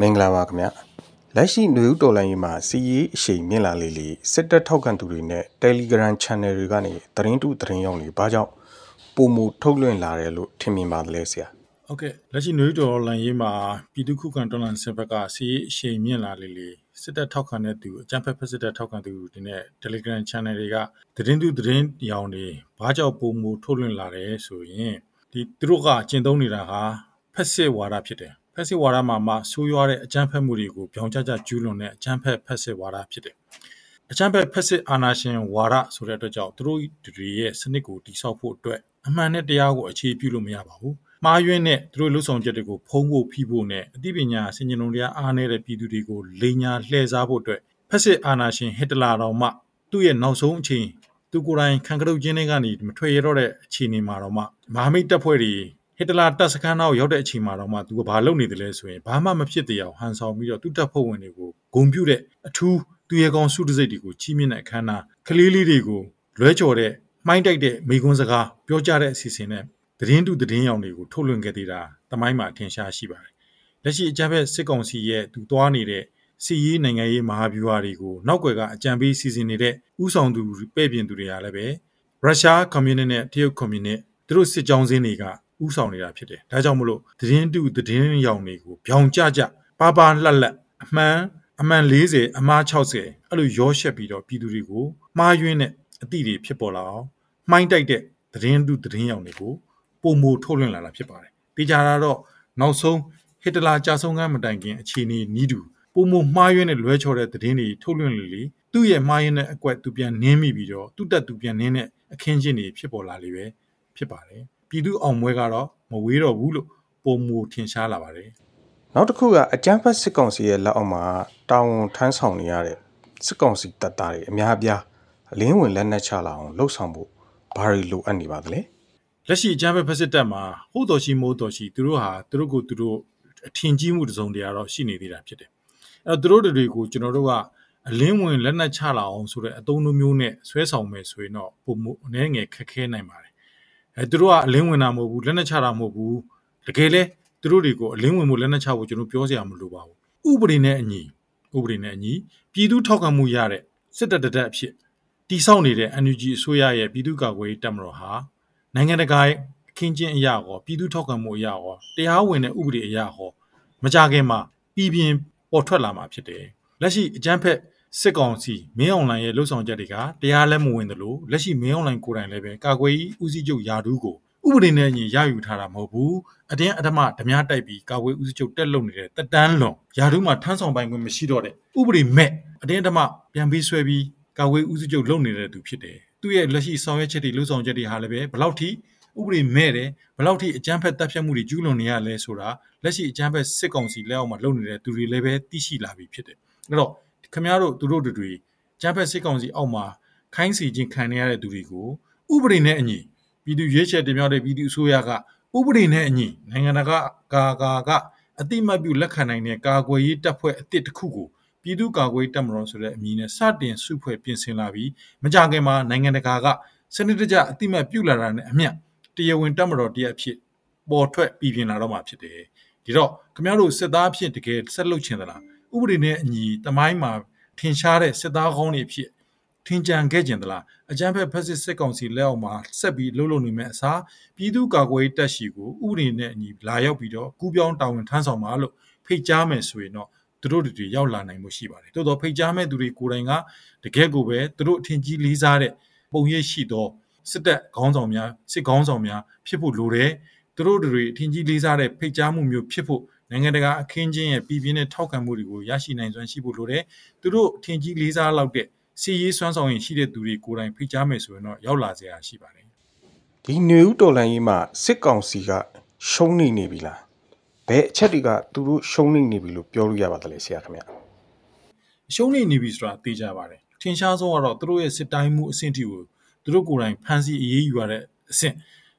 မင်္ဂလာပါခင်ဗျလက်ရှိຫນွေဦးတော်လိုင်းရေးမှာစီရေးအရှိန်မြင့်လာလေလေစစ်တပ်ထောက်ခံသူတွေနဲ့ Telegram Channel တွေကနေသတင်းတုသတင်းရောက်နေဘာကြောင့်ပုံမူထုတ်လွှင့်လာတယ်လို့ထင်မြင်ပါတယ်ဆရာဟုတ်ကဲ့လက်ရှိຫນွေဦးတော်လိုင်းရေးမှာပြည်သူခုခံတော်လှန်စစ်ဘက်ကစီရေးအရှိန်မြင့်လာလေလေစစ်တပ်ထောက်ခံတဲ့သူအကြမ်းဖက်ဖက်စစ်တပ်ထောက်ခံသူတွေနဲ့ Telegram Channel တွေကသတင်းတုသတင်းရောင်တွေဘာကြောင့်ပုံမူထုတ်လွှင့်လာတယ်ဆိုရင်ဒီသူတို့ကကျင့်သုံးနေတာဟာဖက်စစ်ဝါဒဖြစ်တယ် ဖက်စစ်ဝါဒမှာမှဆိုးရွားတဲ့အကြမ်းဖက်မှုတွေကိုပြောင်းကျကျကျူးလွန်တဲ့အကြမ်းဖက်ဖက်စစ်ဝါဒဖြစ်တယ်။အကြမ်းဖက်ဖက်စစ်အာဏာရှင်ဝါဒဆိုတဲ့အတွက်ကြောင့်သူတို့တွေရဲ့စနစ်ကိုတိစောက်ဖို့အတွက်အမှန်နဲ့တရားကိုအခြေပြုလို့မရပါဘူး။မှားယွင်းတဲ့သူတို့လှုပ်ဆောင်ချက်တွေကိုဖုံးဖို့ဖိဖို့နဲ့အသိပညာစင်ကြင်လုံးတရားအားနည်းတဲ့ပြည်သူတွေကိုလိန်ညာလှည့်စားဖို့အတွက်ဖက်စစ်အာဏာရှင်ဟစ်တလာတော်မှသူ့ရဲ့နောက်ဆုံးအချိန်သူကိုယ်တိုင်ခံကတုတ်ချင်းတွေကနေမထွက်ရတော့တဲ့အခြေအနေမှာတော့မှမဟာမိတ်တပ်ဖွဲ့တွေ ဟစ်တလာတပ်စခန်းနောက်ရောက်တဲ့အချိန်မှာတော့မှသူကဘာလုပ်နေတယ်လဲဆိုရင်ဘာမှမဖြစ်တဲ့အောင်ဟန်ဆောင်ပြီးတော့သူ့တပ်ဖွဲ့ဝင်တွေကိုဂုံပြုတ်တဲ့အထူးသူရဲကောင်းစုတစိတ်တွေကိုချီးမြှင့်တဲ့အခမ်းအနားကလေးလေးတွေကိုလွဲချော်တဲ့မှိုင်းတိုက်တဲ့မိကွန်းစကားပြောကြတဲ့အစီအစဉ်နဲ့သတင်းတူသတင်းရောင်တွေကိုထုတ်လွှင့်ခဲ့သေးတာတမိုင်းမှာထင်ရှားရှိပါတယ်။လက်ရှိအကြမ်းဖက်စစ်ကောင်စီရဲ့သူသွားနေတဲ့စီရေးနိုင်ငံရေးမဟာဗျူဟာတွေကိုနောက်ွယ်ကအကြံပေးစီစဉ်နေတဲ့ဥဆောင်သူပဲ့ပြင်သူတွေကလည်းပဲရုရှားကွန်မြူနစ်နဲ့တရုတ်ကွန်မြူနစ်သူတို့စစ်ကြောင်းစင်းတွေက ဥဆောင်နေတာဖြစ်တယ်ဒါကြောင့်မလို့သတင်းတူသတင်းရောင်တွေကိုဗျောင်ကြကြပါပါလှက်လက်အမှန်အမှန်40အမှား60အဲ့လိုရောရှက်ပြီးတော့ပြည်သူတွေကိုမှားယွင်းတဲ့အသည့်တွေဖြစ်ပေါ်လာအောင်မှိုင်းတိုက်တဲ့သတင်းတူသတင်းရောင်တွေကိုပုံမထုတ်လွှင့်လာတာဖြစ်ပါတယ်တေချာတာတော့နောက်ဆုံးဟစ်တလာကြာဆုံးကမ်းမတိုင်ခင်အခြေအနေနီးတူပုံမမှားယွင်းတဲ့လွဲချော်တဲ့သတင်းတွေထုတ်လွှင့်လေလေသူ့ရဲ့မှားယွင်းတဲ့အကွက်သူပြန်နင်းမိပြီးတော့သူ့တက်သူပြန်နင်းတဲ့အခင်းချင်းတွေဖြစ်ပေါ်လာလေပဲဖြစ်ပါတယ် ပြည်သူအောင်မွဲကတော့မဝေးတော့ဘူးလို့ပုံမူထင်ရှားလာပါတယ်နောက်တစ်ခုကအကြမ်းဖက်စစ်ကောင်စီရဲ့လက်အောက်မှာတာဝန်ထမ်းဆောင်နေရတဲ့စစ်ကောင်စီတပ်သားတွေအများအပြားအလင်းဝင်လက်နက်ချလာအောင်လှုပ်ဆောင်ဖို့ဘာတွေလိုအပ်နေပါသလဲလက်ရှိအကြမ်းဖက်ဖက်စစ်တပ်မှာဟုတ်တော်ရှိမိုးတော်ရှိသူတို့ဟာသူတို့ကိုသူတို့အထင်ကြီးမှုတစုံတရာတော့ရှိနေသေးတာဖြစ်တယ်အဲတော့သူတို့တွေကိုကျွန်တော်တို့ကအလင်းဝင်လက်နက်ချလာအောင်ဆိုတဲ့အသုံးမျိုးနဲ့ဆွဲဆောင်မယ်ဆိုရင်တော့ပုံမှုအနေငယ်ခက်ခဲနိုင်ပါတယ် အဲသူတို့ကအလင်းဝင်တာမဟုတ်ဘူးလက်နဲ့ချတာမဟုတ်ဘူးတကယ်လဲသူတို့တွေကိုအလင်းဝင်မှုလက်နဲ့ချဖို့ကျွန်တော်ပြောစရာမလိုပါဘူးဥပဒေနဲ့အညီဥပဒေနဲ့အညီပြည်သူထောက်ခံမှုရတဲ့စစ်တပ်တဒက်အဖြစ်တိစောက်နေတဲ့ NUG အစိုးရရဲ့ပြည်သူ့ကာကွယ်ရေးတပ်မတော်ဟာနိုင်ငံတကာအခင်းကျင်းအရာဟောပြည်သူထောက်ခံမှုအရာဟောတရားဝင်တဲ့ဥပဒေအရာဟောမကြခင်မှာပြည်ပြင်းပေါ်ထွက်လာမှာဖြစ်တယ်လက်ရှိအကြမ်းဖက် စစ်ကောင်စီမင်းအောင်လှိုင်ရဲ့လှုပ်ဆောင်ချက်တွေကတရားလက်မဝင်သလိုလက်ရှိမင်းအောင်လှိုင်ကိုယ်တိုင်လည်းပဲကာကွယ်ရေးဦးစီးချုပ်ယာဒူးကိုဥပဒေနဲ့အညီရယူထားတာမဟုတ်ဘူးအတင်းအဓမ္မဓမြတိုက်ပြီးကာကွယ်ဦးစီးချုပ်တက်လုံနေတဲ့တက်တန်းလွန်ယာဒူးမှာထမ်းဆောင်ပိုင်ခွင့်မရှိတော့တဲ့ဥပဒေမဲ့အတင်းအဓမ္မပြန်ပြီးဆွဲပြီးကာကွယ်ဦးစီးချုပ်လုပ်နေတဲ့သူဖြစ်တယ်သူရဲ့လက်ရှိဆောင်ရွက်ချက်တွေလှုပ်ဆောင်ချက်တွေဟာလည်းပဲဘလောက်ထိဥပဒေမဲ့တယ်ဘလောက်ထိအကြမ်းဖက်တပ်ဖြတ်မှုတွေကျူးလွန်နေရလဲဆိုတာလက်ရှိအကြမ်းဖက်စစ်ကောင်စီလက်အောက်မှာလုပ်နေတဲ့သူတွေလည်းပဲသိရှိလာပြီဖြစ်တယ်အဲ့တော့ ခင်ဗျားတို့သူတို့တွေကျန်းဖက်စစ်ကောင်စီအောက်မှာခိုင်းစီခြင်းခံရတဲ့သူတွေကိုဥပဒေနဲ့အညီပြည်သူရွေးချယ်တင်မြှောက်တဲ့ပြည်သူအစိုးရကဥပဒေနဲ့အညီနိုင်ငံတကာကာကာကအတိမတ်ပြုလက်ခံနိုင်တဲ့ကာကွယ်ရေးတပ်ဖွဲ့အသစ်တစ်ခုကိုပြည်သူ့ကာကွယ်ရေးတပ်မတော်ဆိုတဲ့အမည်နဲ့စတင်စုဖွဲ့ပြင်ဆင်လာပြီးမကြခင်မှာနိုင်ငံတကာကစနစ်တကျအတိမတ်ပြုလာတာနဲ့အမျှတရားဝင်တပ်မတော်တရက်ဖြစ်ပေါ်ထွက်ပြည်ပြင်လာတော့မှာဖြစ်တယ်ဒီတော့ခင်ဗျားတို့စစ်သားဖြစ်တကယ်ဆက်လုပ်ချင်သလား ဥပဒေနဲ့အညီတမိုင်းမှာထင်ရှားတဲ့စစ်သားကောင်းတွေဖြစ်ထင်ကြံခဲ့ကြင်သလားအကြမ်းဖက်ဖက်စစ်စစ်ကောင်စီလက်အောက်မှာဆက်ပြီးလှုပ်လှုပ်နေမဲ့အစားပြည်သူ့ကာကွယ်တပ်ရှိကိုဥပဒေနဲ့အညီလာရောက်ပြီးတော့ကူးပြောင်းတာဝန်ထမ်းဆောင်ပါလို့ဖိတ်ကြားမယ်ဆိုရင်တော့သူတို့တွေရောက်လာနိုင်မှုရှိပါတယ်တိုးတော့ဖိတ်ကြားမဲ့သူတွေကိုယ်တိုင်ကတကယ်ကိုပဲသူတို့အထင်ကြီးလေးစားတဲ့ပုံရိပ်ရှိသောစစ်တပ်ခေါင်းဆောင်များစစ်ခေါင်းဆောင်များဖြစ်ဖို့လိုတယ်သူတို့တွေအထင်ကြီးလေးစားတဲ့ဖိတ်ကြားမှုမျိုးဖြစ်ဖို့ နိုင်ငံတကာအခင်းချင်းရဲ့ပြည်ပြင်းတဲ့ထောက်ခံမှုတွေကိုရရှိနိုင်စွမ်းရှိဖို့လိုတယ်။သူတို့ထင်ကြီးလေးစားလောက်တဲ့စီရေးစွမ်းဆောင်ရင်ရှိတဲ့သူတွေကိုယ်တိုင်ဖိတ်ကြားမယ်ဆိုရင်တော့ရောက်လာစရာရှိပါတယ်။ဒီနေဦးတော်လန်ကြီးမှာစစ်ကောင်စီကရှုံးနေနေပြီလား။ဘယ်အချက်တွေကသူတို့ရှုံးနေနေပြီလို့ပြောလို့ရပါသလဲဆရာခင်ဗျ။ရှုံးနေနေပြီဆိုတာသိကြပါတယ်။ထင်ရှားဆုံးကတော့သူတို့ရဲ့စစ်တိုင်းမှုအဆင့်တီကိုသူတို့ကိုယ်တိုင်ဖမ်းဆီးအေးအေးယူရတဲ့အဆင့်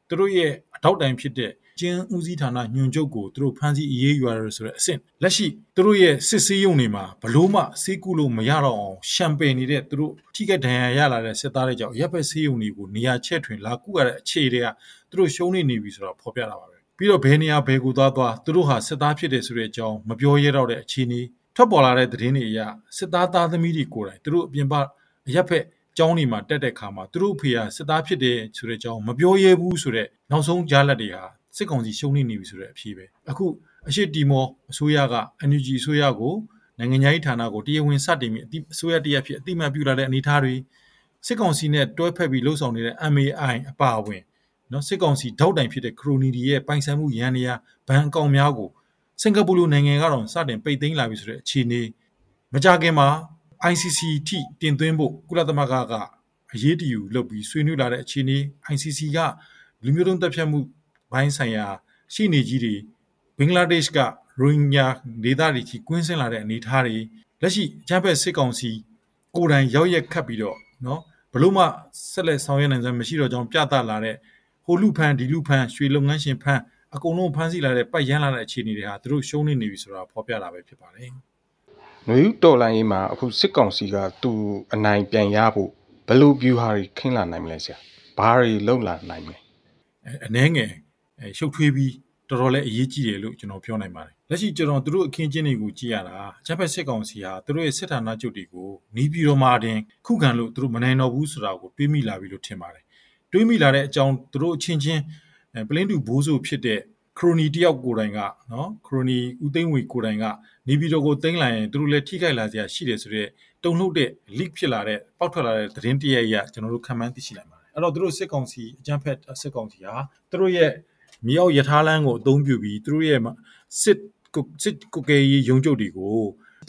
သူတို့ရဲ့အထောက်တိုင်ဖြစ်တဲ့ ကျင်းဦးစီးဌာနညွှန်ချုပ်ကိုသူတို့ဖမ်းဆီးအရေးယူရတယ်ဆိုတဲ့အဆင့်လက်ရှိသူတို့ရဲ့စစ်ဆေးရုံတွေမှာဘလို့မှစေးကူလို့မရတော့အောင်ရှမ်ပယ်နေတဲ့သူတို့ထိခိုက်ဒဏ်ရာရလာတဲ့စစ်သားတွေကြောင့်ရပ်ဘက်ဆေးရုံတွေကိုနေရာချဲ့ထွင်လာကူရတဲ့အခြေတွေကသူတို့ရှုံးနေနေပြီဆိုတော့ဖော်ပြတာပါပဲပြီးတော့ဘယ်နေရာဘယ်ကိုသွားသွားသူတို့ဟာစစ်သားဖြစ်တယ်ဆိုတဲ့အကြောင်းမပြောရတော့တဲ့အခြေအနေထွက်ပေါ်လာတဲ့သတင်းတွေအရစစ်သားသားသမီးတွေကိုယ်တိုင်သူတို့အပြင်ပအရက်ဖက်ကျောင်းတွေမှာတက်တဲ့ခါမှာသူတို့အဖေကစစ်သားဖြစ်တယ်ဆိုတဲ့အကြောင်းမပြောရဘူးဆိုတဲ့နောက်ဆုံးကြားလက်တွေဟာ စစ်ကောင်စီရှုံးနေနေပြီဆိုတဲ့အဖြေပဲအခုအရှိတီမောအစိုးရက NUG အစိုးရကိုနိုင်ငံရေးဌာနကိုတရားဝင်စတင်ပြီးအစိုးရတရက်ဖြစ်အတိမတ်ပြုလာတဲ့အနေအထားတွေစစ်ကောင်စီနဲ့တွဲဖက်ပြီးလှုပ်ဆောင်နေတဲ့ MAI အပါအဝင်နော်စစ်ကောင်စီထောက်တိုင်ဖြစ်တဲ့ခရိုနီတွေရဲ့ပိုင်ဆိုင်မှုရန်နေရဘဏ်အကောင့်များကိုစင်ကာပူလိုနိုင်ငံကတော့စတင်ပိတ်သိမ်းလာပြီဆိုတဲ့အခြေအနေမကြခင်မှာ ICC ထိတင်သွင်းဖို့ကုလသမဂ္ဂကအရေးတယူလုပ်ပြီးဆွေးနွေးလာတဲ့အခြေအနေ ICC ကလူမျိုးတုံးတပ်ဖြတ်မှု ဘိုင်းဆိုင်ရာရှိနေကြီးတွေဘင်္ဂလားဒေ့ရှ်ကရိုဟင်ဂျာဒေသတွေကြီးကွင်းဆင်းလာတဲ့အနေအထားတွေလက်ရှိအကြမ်းဖက်စစ်ကောင်စီကိုယ်တိုင်ရောက်ရက်ခတ်ပြီးတော့နော်ဘလို့မှဆက်လက်ဆောင်ရွက်နိုင်စမ်းမရှိတော့ကြောင်းပြသလာတဲ့ဟိုလူဖန်ဒီလူဖန်ရွှေလုပ်ငန်းရှင်ဖန်အကုန်လုံးဖမ်းဆီးလာတဲ့ပတ်ရမ်းလာတဲ့အခြေအနေတွေဟာသူတို့ရှုံးနေနေပြီဆိုတာဖော်ပြတာပဲဖြစ်ပါတယ်။ຫນွေဦးတော်လိုင်းရေးမှာအခုစစ်ကောင်စီကသူအနိုင်ပြန်ရဖို့ဘယ်လို view ဟာတွေခင်းလာနိုင်မလဲဆရာ။ဘာတွေလုံလာနိုင်မလဲ။အနှဲငယ် ရှုပ်ထွေးပြီးတော်တော်လေးအရေးကြီးတယ်လို့ကျွန်တော်ပြောနိုင်ပါတယ်။လက်ရှိကျွန်တော်တို့အခင်းချင်းတွေကိုကြည့်ရတာချက်ဖက်စစ်ကောင်စီဟာတို့ရဲ့စစ်ဌာနချုပ်တွေကိုနီးပြီးတော့မှတင်ခုခံလို့တို့မနိုင်တော့ဘူးဆိုတာကိုတွေးမိလာပြီလို့ထင်ပါတယ်။တွေးမိလာတဲ့အကြောင်းတို့အချင်းချင်းပလင်းတူဘိုးဆိုဖြစ်တဲ့ခရိုနီတယောက်ကိုယ်တိုင်ကနော်ခရိုနီဦးသိန်းဝေကိုယ်တိုင်ကနေပြီးတော့ကိုသိန်းလိုက်ရင်တို့လည်းထိခိုက်လာစရာရှိတယ်ဆိုတော့တုံ့လှုပ်တဲ့ leak ဖြစ်လာတဲ့ပေါက်ထွက်လာတဲ့သတင်းတရရကျွန်တော်တို့ခံမှန်းသိရှိနိုင်ပါတယ်အဲ့တော့တို့စစ်ကောင်စီအကြမ်းဖက်စစ်ကောင်စီဟာတို့ရဲ့ မြေအောက်ယထာလန်းကိုအသုံးပြုပြီးတို့ရဲ့စစ်စစ်ကုကေးရုံချုပ်တွေကို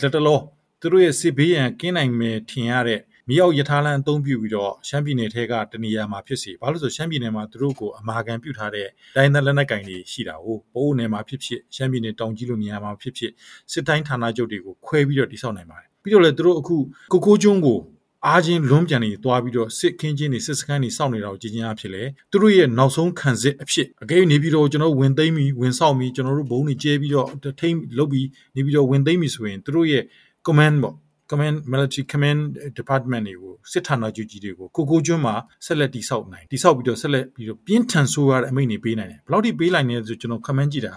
လက်တလောတို့ရဲ့စစ်ဘေးရန်ကင်းနိုင်မယ်ထင်ရတဲ့မြေအောက်ယထာလန်အသုံးပြုပြီးတော့ရှမ်းပြည်နယ်ထဲကတနေရာမှာဖြစ်စီဘာလို့ဆိုရှမ်းပြည်နယ်မှာသူတို့ကိုအမာခံပြုထားတဲ့တိုင်းသားလက်နက်ကင်တွေရှိတာကိုပိုးနယ်မှာဖြစ်ဖြစ်ရှမ်းပြည်နယ်တောင်ကြီးလိုနေရာမှာဖြစ်ဖြစ်စစ်တိုင်းဌာနချုပ်တွေကိုခွဲပြီးတော့တိစောက်နိုင်ပါတယ်ပြီးတော့လေသူတို့အခုကိုကိုကျွန်းကို အားချင်းလွန်းပြန်နေသွားပြီးတော့စစ်ခင်းချင်းတွေစစ်စခန်းတွေစောင့်နေတာကိုကြည်ချင်းအဖြစ်လေသူတို့ရဲ့နောက်ဆုံးခံစစ်အဖြစ်အကယ်နေပြီးတော့ကျွန်တော်ဝင်သိမ်းပြီးဝင်ဆောက်ပြီးကျွန်တော်တို့ဘုံတွေကျဲပြီးတော့ထိမ့်လုပ်ပြီးနေပြီးတော့ဝင်သိမ်းပြီးဆိုရင်သူတို့ရဲ့ command ပေါ့ command military command department တွေကိုစစ်ဌာနချုပ်ကြီးတွေကိုကိုကိုကျွန်းမှာဆက်လက်တိဆောက်နိုင်တိဆောက်ပြီးတော့ဆက်လက်ပြီးတော့ပြင်းထန်ဆိုးရတဲ့အမိန့်တွေပေးနိုင်တယ်ဘယ်လောက်ထိပေးနိုင်လဲဆိုကျွန်တော် comment ကြည့်တာ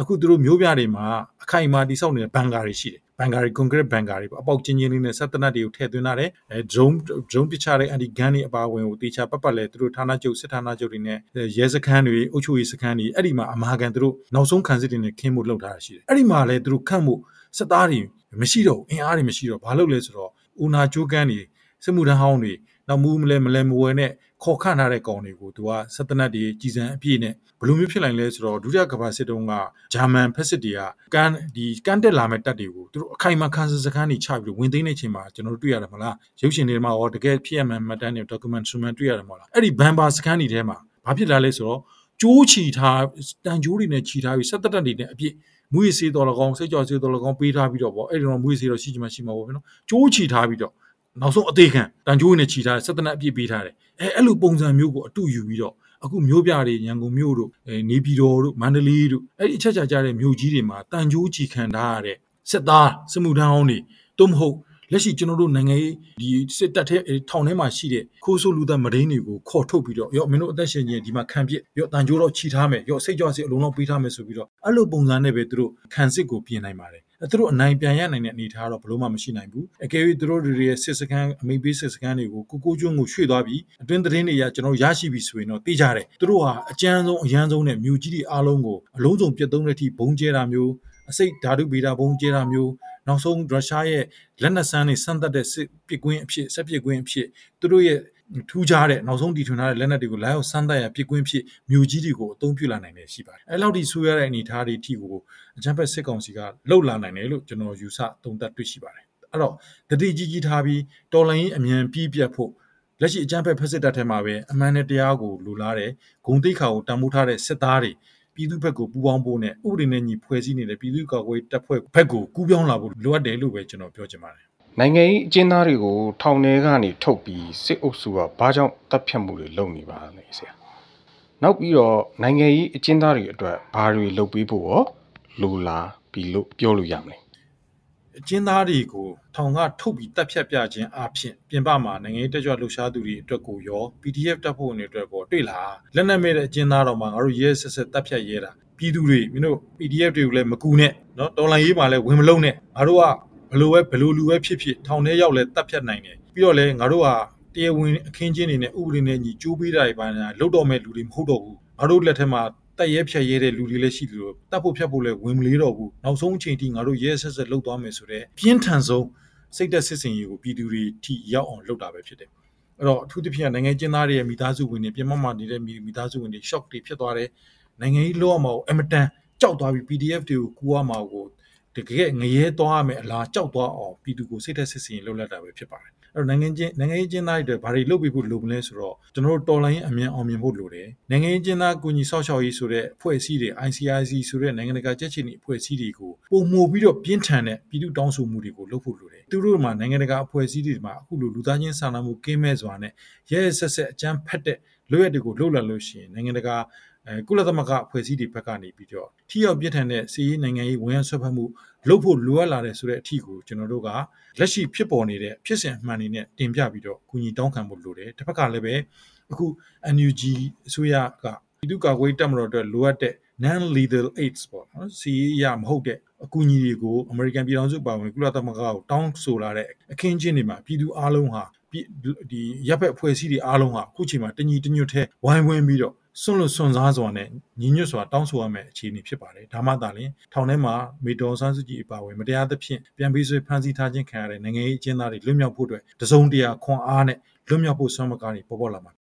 အခုသူတို့မျိုးပြတွေမှာအခိုင်အမာတိဆောက်နေတဲ့ဘန်ကာတွေရှိတယ် ဘန်ကာတွေ concrete ဘန်ကာတွေပေါ့အပေါက်ချင်းချင်းလေးနဲ့ဆက်တနတ်တွေကိုထည့်သွင်းထားတယ်အဲ drone drone ပစ်ချတဲ့ anti gun တွေအပါအဝင်ကိုတေချာပတ်ပတ်လဲသူတို့ဌာနချုပ်စစ်ဌာနချုပ်တွေနဲ့ရဲစခန်းတွေအုပ်ချုပ်ရေးစခန်းတွေအဲ့ဒီမှာအမာခံသူတို့နောက်ဆုံးခံစစ်တွေနဲ့ခင်းဖို့လုပ်ထားတာရှိတယ်အဲ့ဒီမှာလဲသူတို့ခန့်ဖို့စစ်သားတွေမရှိတော့အင်အားတွေမရှိတော့ဘာလုပ်လဲဆိုတော့ဦးနာကျိုးကန်းတွေစစ်မှုထမ်းဟောင်းတွေ နောက်မူးမလဲမလဲမဝဲနဲ့ခေါ်ခန့်ထားတဲ့ကောင်တွေကိုသူကစက်တနတ်တွေကြီးစံအပြည့်နဲ့ဘယ်လိုမျိုးဖြစ်နိုင်လဲဆိုတော့ဒုတိယကမ္ဘာစစ်တုန်းကဂျာမန်ဖက်စစ်တွေကကန်ဒီကန်တက်လာမဲ့တပ်တွေကိုသူတို့အခိုင်အမာခန်းစခန်းတွေချပြီးဝင်သိမ်းနေချိန်မှာကျွန်တော်တို့တွေ့ရတယ်မလားရုပ်ရှင်တွေမှာရောတကယ်ဖြစ်ရမှန်မှတ်တမ်းတွေ documentary တွေ့ရတယ်မဟုတ်လားအဲ့ဒီဘန်ဘာစခန်းတွေထဲမှာဘာဖြစ်လာလဲဆိုတော့ကျိုးချီထားတန်ကျိုးတွေနဲ့ချီထားပြီးစက်တတက်တွေနဲ့အပြည့်မွေးစေးတော်လကောင်းစိတ်ကြော်စေးတော်လကောင်းပေးထားပြီးတော့ပေါ့အဲ့ဒီတော့မွေးစေးတော့ရှိချင်မှရှိမှာပေါ့ဗျနော်ကျိုးချီထားပြီးတော့ နောက်ဆုံးအသေးခံတန်ကျိုးနဲ့ချီထားတဲ့စက်တနက်အပြည့်ပေးထားတယ်အဲအဲ့လိုပုံစံမျိုးကိုအတူယူပြီးတော့အခုမျိုးပြတွေရန်ကုန်မြို့တို့အဲနေပြည်တော်တို့မန္တလေးတို့အဲ့ဒီအချက်ချာကြတဲ့မြို့ကြီးတွေမှာတန်ကျိုးချီခံထားရတဲ့စစ်သားစစ်မှုထမ်းဟောင်းတွေသို့မဟုတ်လက်ရှိကျွန်တော်တို့နိုင်ငံရေးဒီစစ်တပ်ထဲထောင်ထဲမှာရှိတဲ့ခိုးဆိုးလူသားမရင်းတွေကိုခေါ်ထုတ်ပြီးတော့ရော့မင်းတို့အသက်ရှင်ခြင်းဒီမှာခံပြစ်ရော့တန်ကြိုးတော့ခြိထားမယ်ရော့စိတ်ကြောက်စိတ်အလုံးလုံးပေးထားမယ်ဆိုပြီးတော့အဲ့လိုပုံစံနဲ့ပဲသူတို့ခံစစ်ကိုပြင်နိုင်ပါတယ် သူတို့အနိုင်ပြန်ရနိုင်တဲ့အနေအထားတော့ဘလို့မှမရှိနိုင်ဘူးအကယ်၍သူတို့တွေရဲ့စစ်စခန်းအမိပေးစစ်စခန်းတွေကိုကိုကိုကျွန်းကိုရွှေ့သွားပြီးအတွင်းသတင်းတွေရကျွန်တော်ရရှိပြီဆိုရင်တော့သိကြတယ်သူတို့ဟာအကြမ်းဆုံးအရန်ဆုံးနဲ့မြို့ကြီးတွေအားလုံးကိုအလုံးစုံပြတ်သုံးတဲ့အထိဘုံကျဲတာမျိုးအစိတ်ဓာတုဗေဒဘုံကျဲတာမျိုးနောက်ဆုံးရုရှားရဲ့လက်နက်ဆန်းတွေစမ်းသပ်တဲ့စစ်ပစ်ကွင်းအဖြစ်ဆက်ပစ်ကွင်းအဖြစ်သူတို့ရဲ့ ထူးခြားတဲ့နောက်ဆုံးတည်ထွင်ထားတဲ့လက်နက်တွေကိုလာရောက်စမ်းသပ်ရပစ်ကွင်းဖြစ်မြို့ကြီးတွေကိုအသုံးပြုလာနိုင်တယ်ရှိပါတယ်။အဲလောက်ဒီဆိုရတဲ့အနေအထားတွေအထိကိုအကြံဖက်စစ်ကောင်စီကလှုပ်လာနိုင်တယ်လို့ကျွန်တော်ယူဆသုံးသပ်တွေ့ရှိပါတယ်။အဲ့တော့တတိကြီးကြီးထားပြီးတော်လိုင်းအမြန်ပြီးပြတ်ဖို့လက်ရှိအကြံဖက်ဖက်စစ်တပ်ထဲမှာပဲအမှန်နဲ့တရားကိုလူလာတဲ့ဂုံတိခါကိုတန်ဖိုးထားတဲ့စစ်သားတွေပြည်သူဘက်ကိုပူးပေါင်းဖို့နဲ့ဥပဒေနဲ့ညီဖွဲ့စည်းနေတဲ့ပြည်သူ့ကာကွယ်တပ်ဖွဲ့ဘက်ကိုကူးပြောင်းလာဖို့လိုအပ်တယ်လို့ပဲကျွန်တော်ပြောချင်ပါတယ် နိုင်ငံရေးအကျဉ်းသားတွေကိုထောင်ထဲကနေထုတ်ပြီးစစ်အုပ်စုကဘာကြောင့်တပ်ဖြတ်မှုတွေလုပ်နေပါလဲဆရာနောက်ပြီးတော့နိုင်ငံရေးအကျဉ်းသားတွေအတွက်ဘာတွေလုပ်ပေးဖို့ရောလိုလားပြီးလို့ပြောလို့ရမလဲအကျဉ်းသားတွေကိုထောင်ကထုတ်ပြီးတပ်ဖြတ်ပြခြင်းအပြင်ပြင်ပမှာနိုင်ငံရေးတက်ကြွလှုပ်ရှားသူတွေအတွက်ကိုရော PDF တပ်ဖွဲ့ဝင်တွေအတွက်ကိုတွေ့လာလက်နက်မဲ့တဲ့အကျဉ်းသားတော်မှာငါတို့ရဲဆက်ဆက်တပ်ဖြတ်ရဲတာပြည်သူတွေမင်းတို့ PDF တွေကိုလည်းမကူနဲ့နော်တော်လိုင်းရေးမှာလည်းဝင်မလုံးနဲ့ငါတို့က ဘလို့ပဲဘလို့လူပဲဖြစ်ဖြစ်ထောင်ထဲရောက်လဲတတ်ဖြတ်နိုင်တယ်ပြီးတော့လည်းငါတို့ကတရားဝင်အခင်းချင်းတွေနဲ့ဥပဒေနဲ့ညီကြိုးပေးတာတွေပါညာလုတ်တော့မဲ့လူတွေမဟုတ်တော့ဘူးငါတို့လက်ထက်မှာတက်ရဲဖြတ်ရဲတဲ့လူတွေလည်းရှိတယ်လို့တတ်ဖို့ဖြတ်ဖို့လည်းဝင်မလေးတော့ဘူးနောက်ဆုံးအချိန်ထိငါတို့ရဲဆက်ဆက်လှုပ်သွားမယ်ဆိုတော့ပြင်းထန်ဆုံးစိတ်သက်စစ်စင်ရေးကိုပြည်သူတွေထိရောက်အောင်လုပ်တာပဲဖြစ်တယ်အဲ့တော့အထူးသဖြင့်နိုင်ငံကျင်းသားတွေရဲ့မိသားစုဝင်တွေပြင်မမှာနေတဲ့မိသားစုဝင်တွေ shock တွေဖြစ်သွားတယ်နိုင်ငံရေးလောရမှာကိုအမတန်ကြောက်သွားပြီး PDF တွေကိုကူရမှာကို တကယ်ငရဲသွားရမယ်အလားကြောက်သွားအောင်ပြည်သူကိုစိတ်သက်စစ်စင်လှုပ်လက်တာပဲဖြစ်ပါတယ်အဲ့တော့နိုင်ငံချင်းနိုင်ငံရေးကျင်းသားတွေဘာတွေလုပ်ပြီးဖို့လိုမလဲဆိုတော့ကျွန်တော်တို့တော်လိုင်းအမြန်အောင်မြင်ဖို့လိုတယ်နိုင်ငံရေးကျင်းသားကိုညီဆောက်ရှောက်ရေးဆိုတဲ့အဖွဲ့အစည်းတွေ ICIC ဆိုတဲ့နိုင်ငံတကာကြက်ချီနေအဖွဲ့အစည်းတွေကိုပုံမှုပြီးတော့ပြင်းထန်တဲ့ပြည်သူတောင်းဆိုမှုတွေကိုလုပ်ဖို့လိုတယ်သူတို့မှာနိုင်ငံတကာအဖွဲ့အစည်းတွေမှာအခုလိုလူသားချင်းစာနာမှုကင်းမဲ့စွာနဲ့ရဲရဲဆက်ဆက်အကြမ်းဖက်တဲ့လွရက်တွေကိုလှုပ်လာလို့ရှိရင်နိုင်ငံတကာ အဲကုလသမဂ္ဂအဖွဲ့အစည်းတွေဘက်ကနေပြီးတော့ထိရောက်ပြစ်ထန်တဲ့စီးရေးနိုင်ငံရေးဝန်ရဆွဲဖက်မှုလုပ်ဖို့လိုအပ်လာတဲ့ဆိုတဲ့အထီကိုကျွန်တော်တို့ကလက်ရှိဖြစ်ပေါ်နေတဲ့ဖြစ်စဉ်အမှန်တွေနဲ့တင်ပြပြီးတော့ကူညီတောင်းခံဖို့လိုတယ်တစ်ဖက်ကလည်းပဲအခု NUG အစိုးရကပြည်သူ့ကာကွယ်တပ်မတော်အတွက်လိုအပ်တဲ့ non lethal aids ပေါ့နော်စီးရမဟုတ်တဲ့အကူအညီတွေကိုအမေရိကန်ပြည်ထောင်စုပါဝင်ကုလသမဂ္ဂကိုတောင်းဆိုလာတဲ့အခင်းချင်းတွေမှာပြည်သူအလုံးဟာဒီရပ်ဘက်အဖွဲ့အစည်းတွေအားလုံးဟာအခုချိန်မှာတညီတညွတ်ထဲဝိုင်းဝန်းပြီးတော့ စွန့်လွတ်စွန့်စားစွာနဲ့ညီညွတ်စွာတောင်းဆိုရမယ့်အခြေအနေဖြစ်ပါတယ်ဒါမှသာလျှင်ထောင်ထဲမှာမေတော်ဆန်းစုကြည်အပါအဝင်မတရားသဖြင့်ပြန်ပြီးဆွေးဖမ်းဆီးထားခြင်းခံရတဲ့နိုင်ငံရေးအကျဉ်းသားတွေလွတ်မြောက်ဖို့အတွက်တစုံတရာခွန်အားနဲ့လွတ်မြောက်ဖို့ဆွမ်းမကားတွေပေါ်ပေါ်လာမှာ